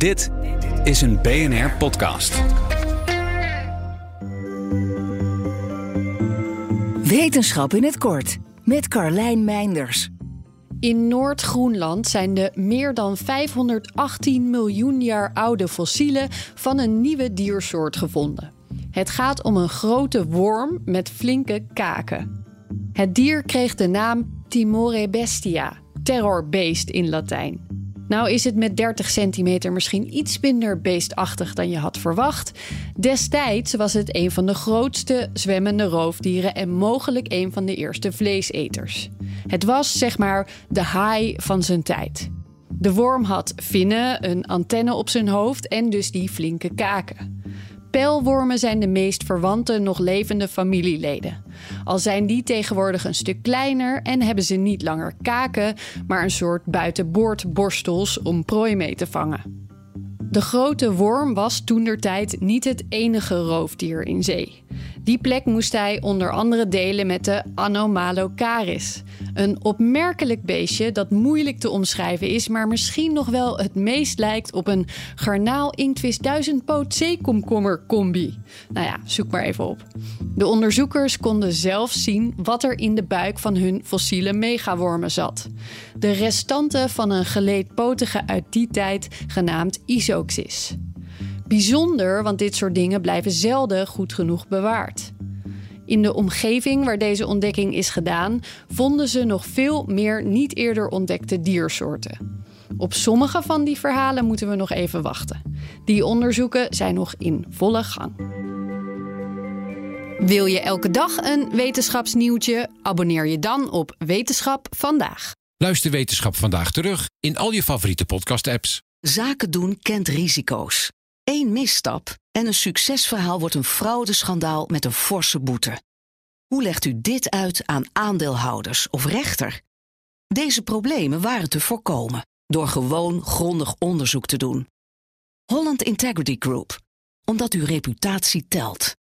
Dit is een BNR podcast. Wetenschap in het kort met Carlijn Meinders. In Noord-Groenland zijn de meer dan 518 miljoen jaar oude fossielen van een nieuwe diersoort gevonden. Het gaat om een grote worm met flinke kaken. Het dier kreeg de naam Timore bestia, terrorbeest in Latijn. Nou is het met 30 centimeter misschien iets minder beestachtig dan je had verwacht. Destijds was het een van de grootste zwemmende roofdieren en mogelijk een van de eerste vleeseters. Het was zeg maar de haai van zijn tijd. De worm had vinnen, een antenne op zijn hoofd en dus die flinke kaken. Pijlwormen zijn de meest verwante nog levende familieleden. Al zijn die tegenwoordig een stuk kleiner en hebben ze niet langer kaken, maar een soort buitenboordborstels om prooi mee te vangen. De grote worm was toentertijd niet het enige roofdier in zee. Die plek moest hij onder andere delen met de Anomalocaris. Een opmerkelijk beestje dat moeilijk te omschrijven is, maar misschien nog wel het meest lijkt op een garnaal-inktvis duizendpoot zeekomkommer combi. Nou ja, zoek maar even op. De onderzoekers konden zelf zien wat er in de buik van hun fossiele megawormen zat. De restanten van een geleedpotige uit die tijd genaamd Isoxis. Bijzonder, want dit soort dingen blijven zelden goed genoeg bewaard. In de omgeving waar deze ontdekking is gedaan, vonden ze nog veel meer niet eerder ontdekte diersoorten. Op sommige van die verhalen moeten we nog even wachten. Die onderzoeken zijn nog in volle gang. Wil je elke dag een wetenschapsnieuwtje? Abonneer je dan op Wetenschap vandaag. Luister Wetenschap vandaag terug in al je favoriete podcast-apps. Zaken doen kent risico's. Eén misstap en een succesverhaal wordt een fraudeschandaal met een forse boete. Hoe legt u dit uit aan aandeelhouders of rechter? Deze problemen waren te voorkomen door gewoon grondig onderzoek te doen. Holland Integrity Group, omdat uw reputatie telt.